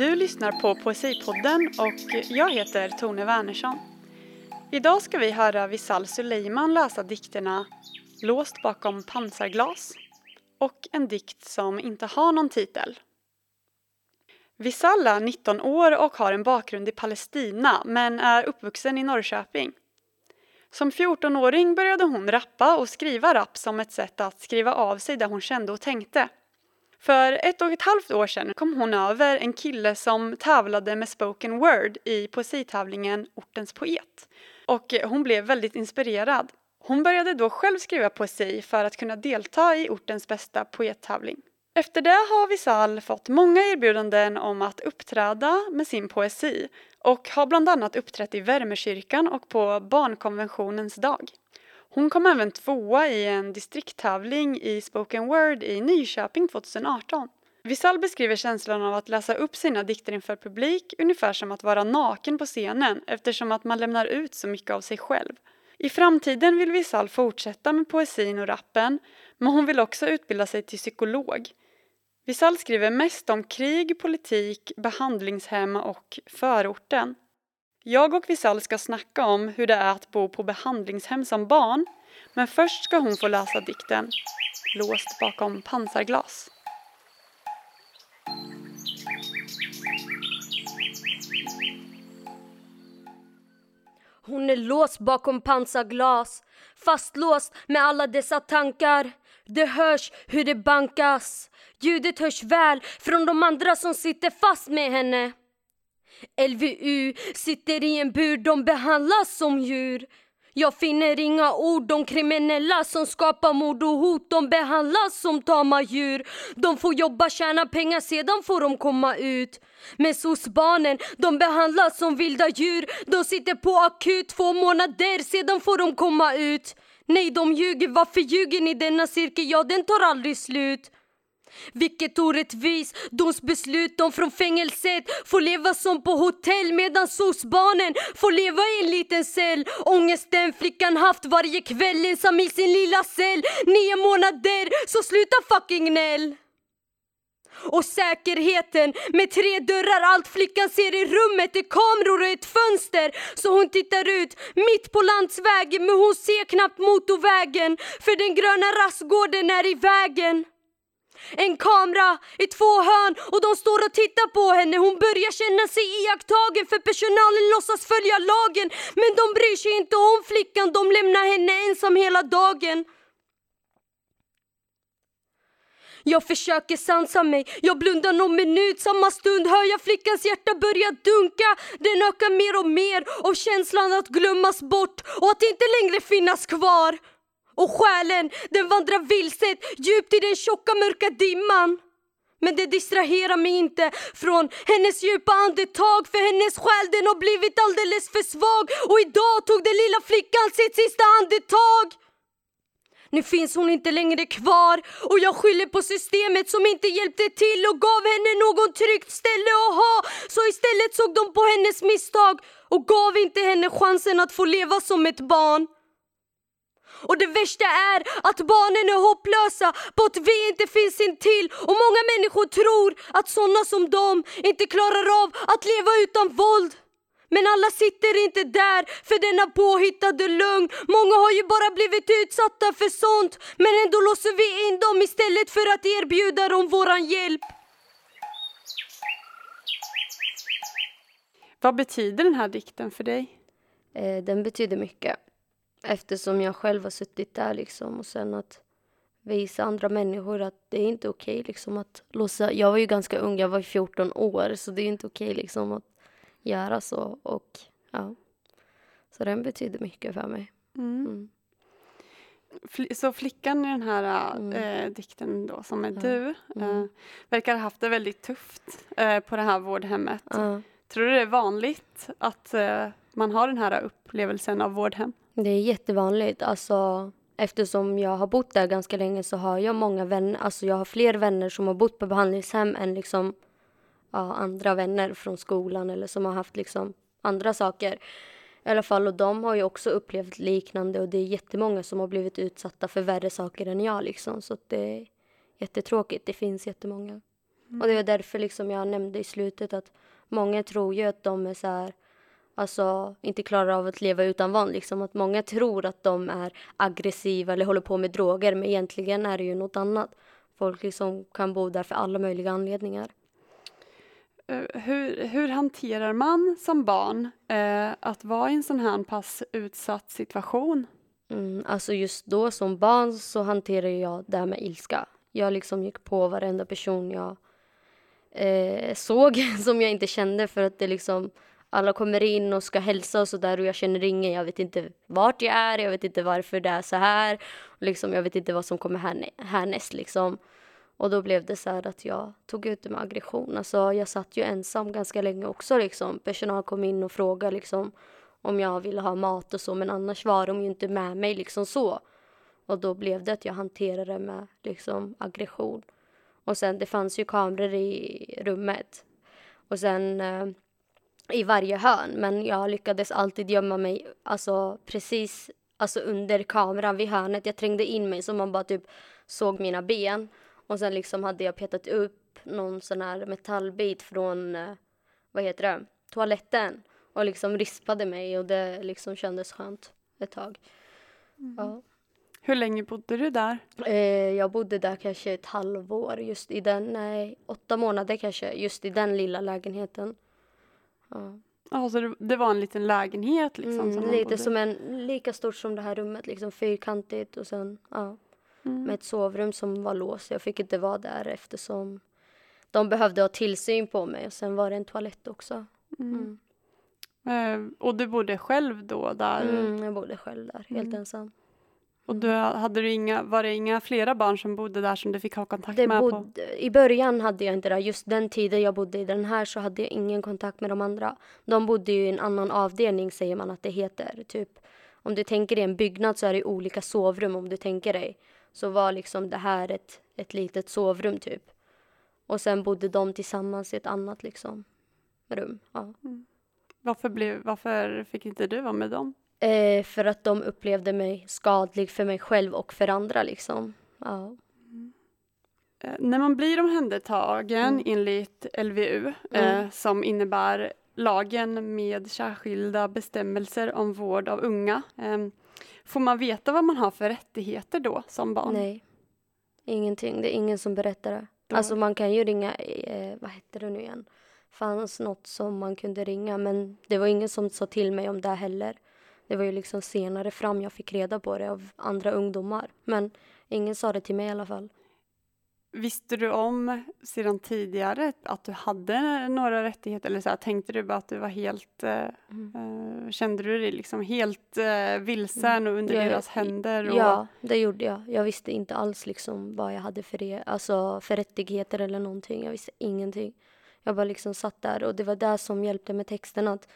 Du lyssnar på Poesipodden och jag heter Tone Wernersson. Idag ska vi höra Visal Suleiman läsa dikterna Låst bakom pansarglas och en dikt som inte har någon titel. Visal är 19 år och har en bakgrund i Palestina men är uppvuxen i Norrköping. Som 14-åring började hon rappa och skriva rapp som ett sätt att skriva av sig det hon kände och tänkte. För ett och ett halvt år sedan kom hon över en kille som tävlade med spoken word i poesitävlingen Ortens poet. Och hon blev väldigt inspirerad. Hon började då själv skriva poesi för att kunna delta i ortens bästa poettävling. Efter det har Visal fått många erbjudanden om att uppträda med sin poesi och har bland annat uppträtt i Värmekyrkan och på barnkonventionens dag. Hon kom även tvåa i en distrikttävling i spoken word i Nyköping 2018. Visal beskriver känslan av att läsa upp sina dikter inför publik ungefär som att vara naken på scenen eftersom att man lämnar ut så mycket av sig själv. I framtiden vill Visal fortsätta med poesin och rappen men hon vill också utbilda sig till psykolog. Visal skriver mest om krig, politik, behandlingshem och förorten. Jag och Visal ska snacka om hur det är att bo på behandlingshem som barn men först ska hon få läsa dikten Låst bakom pansarglas. Hon är låst bakom pansarglas Fastlåst med alla dessa tankar. Det hörs hur det bankas. Ljudet hörs väl från de andra som sitter fast med henne. LVU sitter i en bur, de behandlas som djur. Jag finner inga ord, de kriminella som skapar mord och hot De behandlas som tama djur. De får jobba, tjäna pengar, sedan får de komma ut. Men SOS-barnen, de behandlas som vilda djur. De sitter på akut två månader, sedan får de komma ut. Nej, de ljuger, varför ljuger ni? Denna cirkel, ja den tar aldrig slut vilket orättvis domsbeslut de från fängelset får leva som på hotell medan sosbarnen får leva i en liten cell. Ångesten flickan haft varje kväll ensam i sin lilla cell. Nio månader, så sluta fucking gnäll! Och säkerheten med tre dörrar, allt flickan ser i rummet är kameror och ett fönster. Så hon tittar ut mitt på landsvägen men hon ser knappt motorvägen för den gröna rastgården är i vägen. En kamera i två hörn och de står och tittar på henne. Hon börjar känna sig iakttagen för personalen låtsas följa lagen. Men de bryr sig inte om flickan, de lämnar henne ensam hela dagen. Jag försöker sansa mig, jag blundar någon minut Samma stund hör jag flickans hjärta börja dunka Den ökar mer och mer av känslan att glömmas bort och att inte längre finnas kvar och själen den vandrar vilset djupt i den tjocka mörka dimman. Men det distraherar mig inte från hennes djupa andetag för hennes själ den har blivit alldeles för svag och idag tog den lilla flickan sitt sista andetag. Nu finns hon inte längre kvar och jag skyller på systemet som inte hjälpte till och gav henne någon tryggt ställe att ha. Så istället såg de på hennes misstag och gav inte henne chansen att få leva som ett barn. Och det värsta är att barnen är hopplösa på att vi inte finns intill och många människor tror att sådana som dem inte klarar av att leva utan våld. Men alla sitter inte där för denna påhittade lögn. Många har ju bara blivit utsatta för sånt men ändå låser vi in dem istället för att erbjuda dem våran hjälp. Vad betyder den här dikten för dig? Eh, den betyder mycket. Eftersom jag själv har suttit där liksom och sen att visa andra människor att det är inte okej okay, liksom att låsa. Jag var ju ganska ung, jag var 14 år så det är inte okej okay, liksom att göra så och ja. Så den betyder mycket för mig. Mm. Mm. Så flickan i den här mm. äh, dikten då, som är du, äh, verkar ha haft det väldigt tufft äh, på det här vårdhemmet. Tror du det är vanligt att man har den här upplevelsen av vårdhem? Det är jättevanligt. Alltså, eftersom jag har bott där ganska länge så har jag många vänner. Alltså jag har fler vänner som har bott på behandlingshem än liksom, ja, andra vänner från skolan eller som har haft liksom andra saker. I alla fall, och de har ju också upplevt liknande och det är jättemånga som har blivit utsatta för värre saker än jag liksom. Så det är jättetråkigt. Det finns jättemånga. Och det var därför liksom jag nämnde i slutet att många tror ju att de är så här, alltså inte klarar av att leva utan våld. Liksom. Att många tror att de är aggressiva eller håller på med droger men egentligen är det ju något annat. Folk liksom kan bo där för alla möjliga anledningar. Eh, hur, hur hanterar man som barn eh, att vara i en sån här pass utsatt situation? Mm, alltså just då som barn så hanterade jag det här med ilska. Jag liksom gick på varenda person jag eh, såg som jag inte kände för att det liksom alla kommer in och ska hälsa och sådär och jag känner ingen. Jag vet inte vart jag är, jag vet inte varför det är så här. Liksom, jag vet inte vad som kommer härnäst liksom. Och då blev det så här att jag tog ut det med aggression. Alltså jag satt ju ensam ganska länge också liksom. Personal kom in och frågade liksom om jag ville ha mat och så men annars var de ju inte med mig liksom så. Och då blev det att jag hanterade det med liksom aggression. Och sen det fanns ju kameror i rummet. Och sen eh, i varje hörn. Men jag lyckades alltid gömma mig alltså precis alltså under kameran vid hörnet. Jag trängde in mig så man bara typ såg mina ben. Och sen liksom hade jag petat upp någon sån här metallbit från, eh, vad heter det, toaletten. Och liksom rispade mig och det liksom kändes skönt ett tag. Mm. Ja. Hur länge bodde du där? Eh, jag bodde där kanske ett halvår, just i den, nej, åtta månader kanske, just i den lilla lägenheten. Ja. Ja, så det, var en liten lägenhet liksom? Mm, som lite som en, lika stort som det här rummet, liksom fyrkantigt och sen, ja. Mm. Med ett sovrum som var låst. Jag fick inte vara där eftersom de behövde ha tillsyn på mig och sen var det en toalett också. Mm. Uh, och du bodde själv då där? Mm, jag bodde själv där, helt mm. ensam. Och du, hade du inga, var det inga flera barn som bodde där som du fick ha kontakt det med? På? I början hade jag inte det. Just den tiden jag bodde i den här så hade jag ingen kontakt med de andra. De bodde ju i en annan avdelning säger man att det heter. Typ, om du tänker dig en byggnad så är det olika sovrum om du tänker dig. Så var liksom det här ett, ett litet sovrum typ. Och sen bodde de tillsammans i ett annat liksom rum. Ja. Mm. Varför, blev, varför fick inte du vara med dem? Eh, för att de upplevde mig skadlig för mig själv och för andra. Liksom. Ja. Eh, när man blir omhändertagen mm. enligt LVU, eh, mm. som innebär lagen med särskilda bestämmelser om vård av unga, ehm, får man veta vad man har för rättigheter då som barn? Nej, ingenting. Det är ingen som berättar det. Då. Alltså man kan ju ringa, eh, vad hette det nu igen? fanns något som man kunde ringa men det var ingen som sa till mig om det heller. Det var ju liksom senare fram jag fick reda på det av andra ungdomar. Men ingen sa det till mig i alla fall. Visste du om sedan tidigare att du hade några rättigheter eller så här, tänkte du bara att du var helt, eh, mm. uh, kände du dig liksom helt uh, vilsen och under jag, deras händer? Och... Ja, det gjorde jag. Jag visste inte alls liksom vad jag hade för, alltså, för rättigheter eller någonting. Jag visste ingenting. Jag bara liksom satt där och det var det som hjälpte med texten att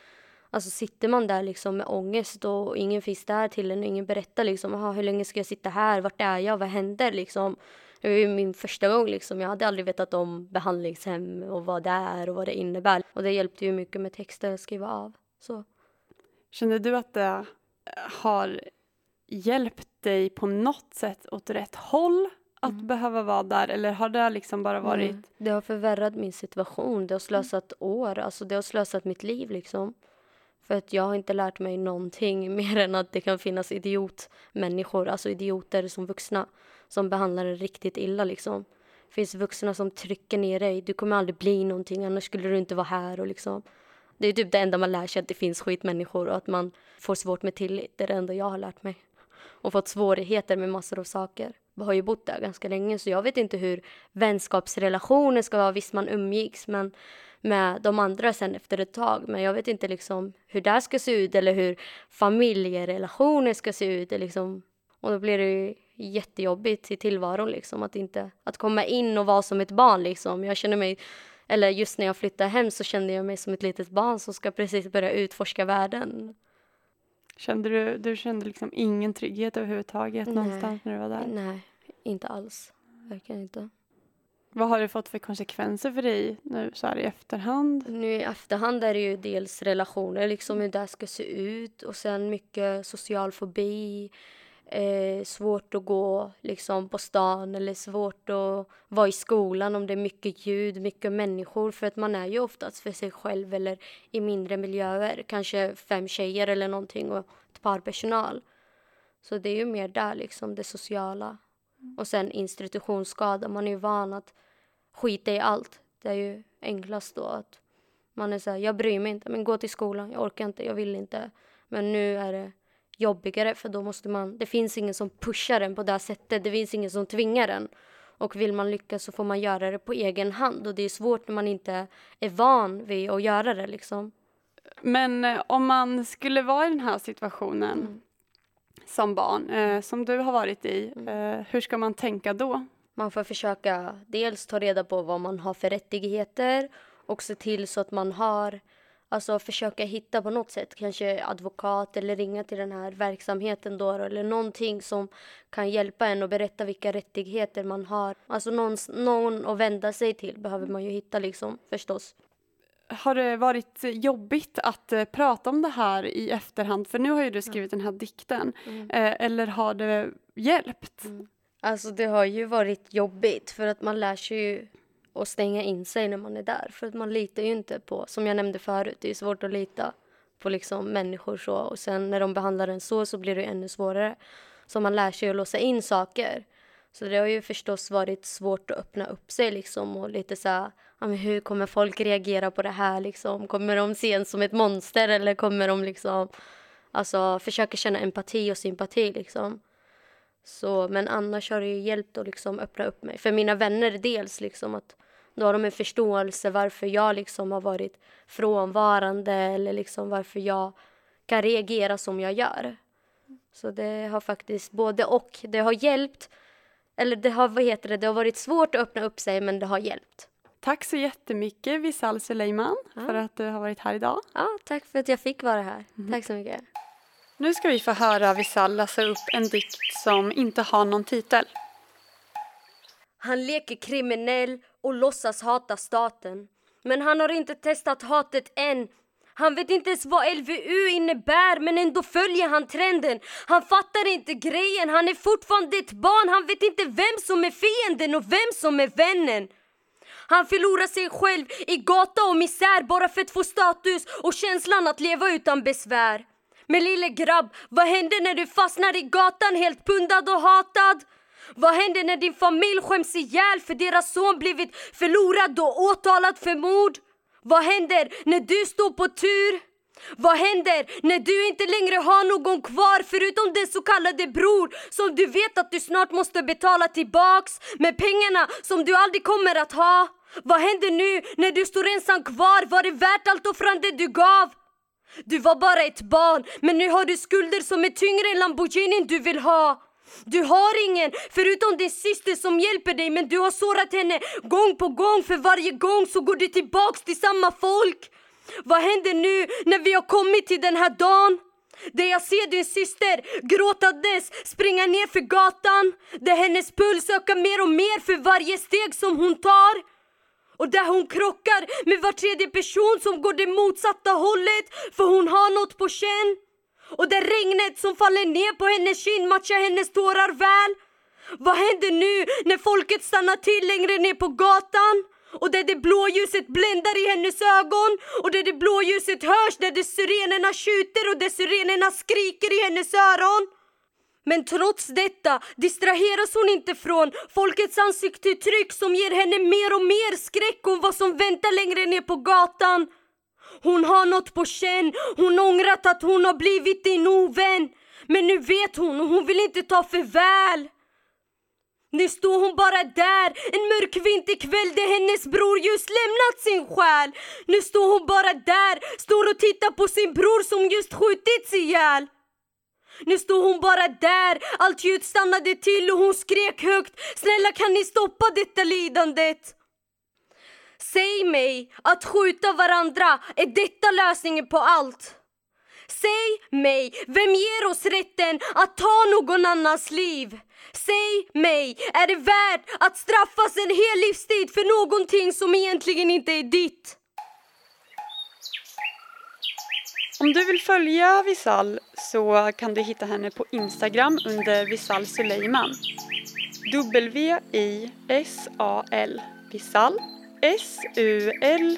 Alltså sitter man där liksom med ångest och ingen finns där till en och ingen berättar liksom, hur länge ska jag sitta här, vart är jag, vad händer liksom? Det var ju min första gång liksom, jag hade aldrig vetat om behandlingshem och vad det är och vad det innebär. Och det hjälpte ju mycket med texter att skriva av. Så. Känner du att det har hjälpt dig på något sätt åt rätt håll att mm. behöva vara där eller har det liksom bara varit? Mm. Det har förvärrat min situation, det har slösat mm. år, alltså det har slösat mitt liv liksom. För att jag har inte lärt mig någonting mer än att det kan finnas idiotmänniskor, alltså idioter som vuxna, som behandlar en riktigt illa liksom. Det finns vuxna som trycker ner dig, du kommer aldrig bli någonting, annars skulle du inte vara här och liksom. Det är typ det enda man lär sig, att det finns skitmänniskor och att man får svårt med tillit. Det är det enda jag har lärt mig. Och fått svårigheter med massor av saker. Jag har ju bott där ganska länge så jag vet inte hur vänskapsrelationer ska vara. Visst man umgicks men med de andra sen efter ett tag. Men jag vet inte liksom hur det ska se ut eller hur familjerelationer ska se ut. Liksom. Och då blir det jättejobbigt i tillvaron liksom att inte att komma in och vara som ett barn liksom. Jag känner mig eller just när jag flyttade hem så kände jag mig som ett litet barn som ska precis börja utforska världen. Kände du, du kände liksom ingen trygghet överhuvudtaget Nej. någonstans när du var där? Nej, inte alls. Verkligen inte. Vad har det fått för konsekvenser för dig nu så här i efterhand? Nu i efterhand är det ju dels relationer, liksom hur det ska se ut och sen mycket social fobi, eh, svårt att gå liksom, på stan eller svårt att vara i skolan om det är mycket ljud, mycket människor. För att man är ju oftast för sig själv eller i mindre miljöer. Kanske fem tjejer eller någonting och ett par personal. Så det är ju mer där, liksom, det sociala. Och sen institutionsskada. Man är ju van att skita i allt. Det är ju enklast då att man är så här, jag bryr mig inte, men gå till skolan, jag orkar inte, jag vill inte. Men nu är det jobbigare för då måste man, det finns ingen som pushar en på det sättet, det finns ingen som tvingar en. Och vill man lyckas så får man göra det på egen hand och det är svårt när man inte är van vid att göra det liksom. Men eh, om man skulle vara i den här situationen mm. som barn, eh, som du har varit i, mm. eh, hur ska man tänka då? Man får försöka dels ta reda på vad man har för rättigheter och se till så att man har Alltså försöka hitta på något sätt, kanske advokat eller ringa till den här verksamheten då eller någonting som kan hjälpa en och berätta vilka rättigheter man har. Alltså någon, någon att vända sig till behöver man ju hitta liksom förstås. Har det varit jobbigt att uh, prata om det här i efterhand? För nu har ju du skrivit den här dikten. Mm. Uh, eller har det hjälpt? Mm. Alltså det har ju varit jobbigt för att man lär sig ju och stänga in sig när man är där. För att man litar ju inte på, som jag nämnde förut, det är svårt att lita på liksom människor så. Och sen när de behandlar en så, så blir det ännu svårare. Så man lär sig att låsa in saker. Så det har ju förstås varit svårt att öppna upp sig liksom och lite så här, ja, men hur kommer folk reagera på det här liksom? Kommer de se en som ett monster eller kommer de liksom, alltså försöka känna empati och sympati liksom? Så, men annars har det ju hjälpt att liksom öppna upp mig. För mina vänner dels liksom att då har de en förståelse varför jag liksom har varit frånvarande eller liksom varför jag kan reagera som jag gör. Så det har faktiskt både och. Det har hjälpt, eller det har, vad heter det, det har varit svårt att öppna upp sig men det har hjälpt. Tack så jättemycket Visal Suleiman ja. för att du har varit här idag. Ja, tack för att jag fick vara här. Mm. Tack så mycket. Nu ska vi få höra Visal läsa upp en dikt som inte har någon titel. Han leker kriminell och låtsas hata staten. Men han har inte testat hatet än. Han vet inte ens vad LVU innebär men ändå följer han trenden. Han fattar inte grejen, han är fortfarande ett barn. Han vet inte vem som är fienden och vem som är vännen. Han förlorar sig själv i gata och misär bara för att få status och känslan att leva utan besvär. Men lille grabb, vad händer när du fastnar i gatan helt pundad och hatad? Vad händer när din familj skäms ihjäl för deras son blivit förlorad och åtalad för mord? Vad händer när du står på tur? Vad händer när du inte längre har någon kvar förutom den så kallade bror som du vet att du snart måste betala tillbaks med pengarna som du aldrig kommer att ha? Vad händer nu när du står ensam kvar? Var det värt allt offrande du gav? Du var bara ett barn, men nu har du skulder som är tyngre än Lamborghinin du vill ha. Du har ingen förutom din syster som hjälper dig men du har sårat henne gång på gång för varje gång så går du tillbaks till samma folk. Vad händer nu när vi har kommit till den här dagen? Där jag ser din syster gråtandes springa ner för gatan. Där hennes puls ökar mer och mer för varje steg som hon tar. Och där hon krockar med var tredje person som går det motsatta hållet för hon har något på känn. Och det regnet som faller ner på hennes kind matchar hennes tårar väl. Vad händer nu när folket stannar till längre ner på gatan? Och där det blåljuset bländar i hennes ögon och där det blåljuset hörs där det sirenerna skjuter och där sirenerna skriker i hennes öron. Men trots detta distraheras hon inte från folkets ansiktsuttryck som ger henne mer och mer skräck om vad som väntar längre ner på gatan. Hon har något på känn, hon ångrat att hon har blivit din ovän. Men nu vet hon och hon vill inte ta farväl. Nu står hon bara där en mörk vinterkväll där hennes bror just lämnat sin själ. Nu står hon bara där, står och tittar på sin bror som just skjutits ihjäl. Nu står hon bara där, allt ljud stannade till och hon skrek högt. Snälla kan ni stoppa detta lidandet? Säg mig att skjuta varandra, är detta lösningen på allt? Säg mig, vem ger oss rätten att ta någon annans liv? Säg mig, är det värt att straffas en hel livstid för någonting som egentligen inte är ditt? Om du vill följa Visal så kan du hitta henne på Instagram under Visal Suleiman. W-I-S-A-L Visal S-U-L-E-I-M-A-N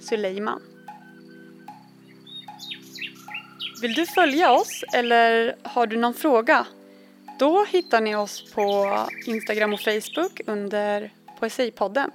Suleiman. Vill du följa oss eller har du någon fråga? Då hittar ni oss på Instagram och Facebook under Poesipodden.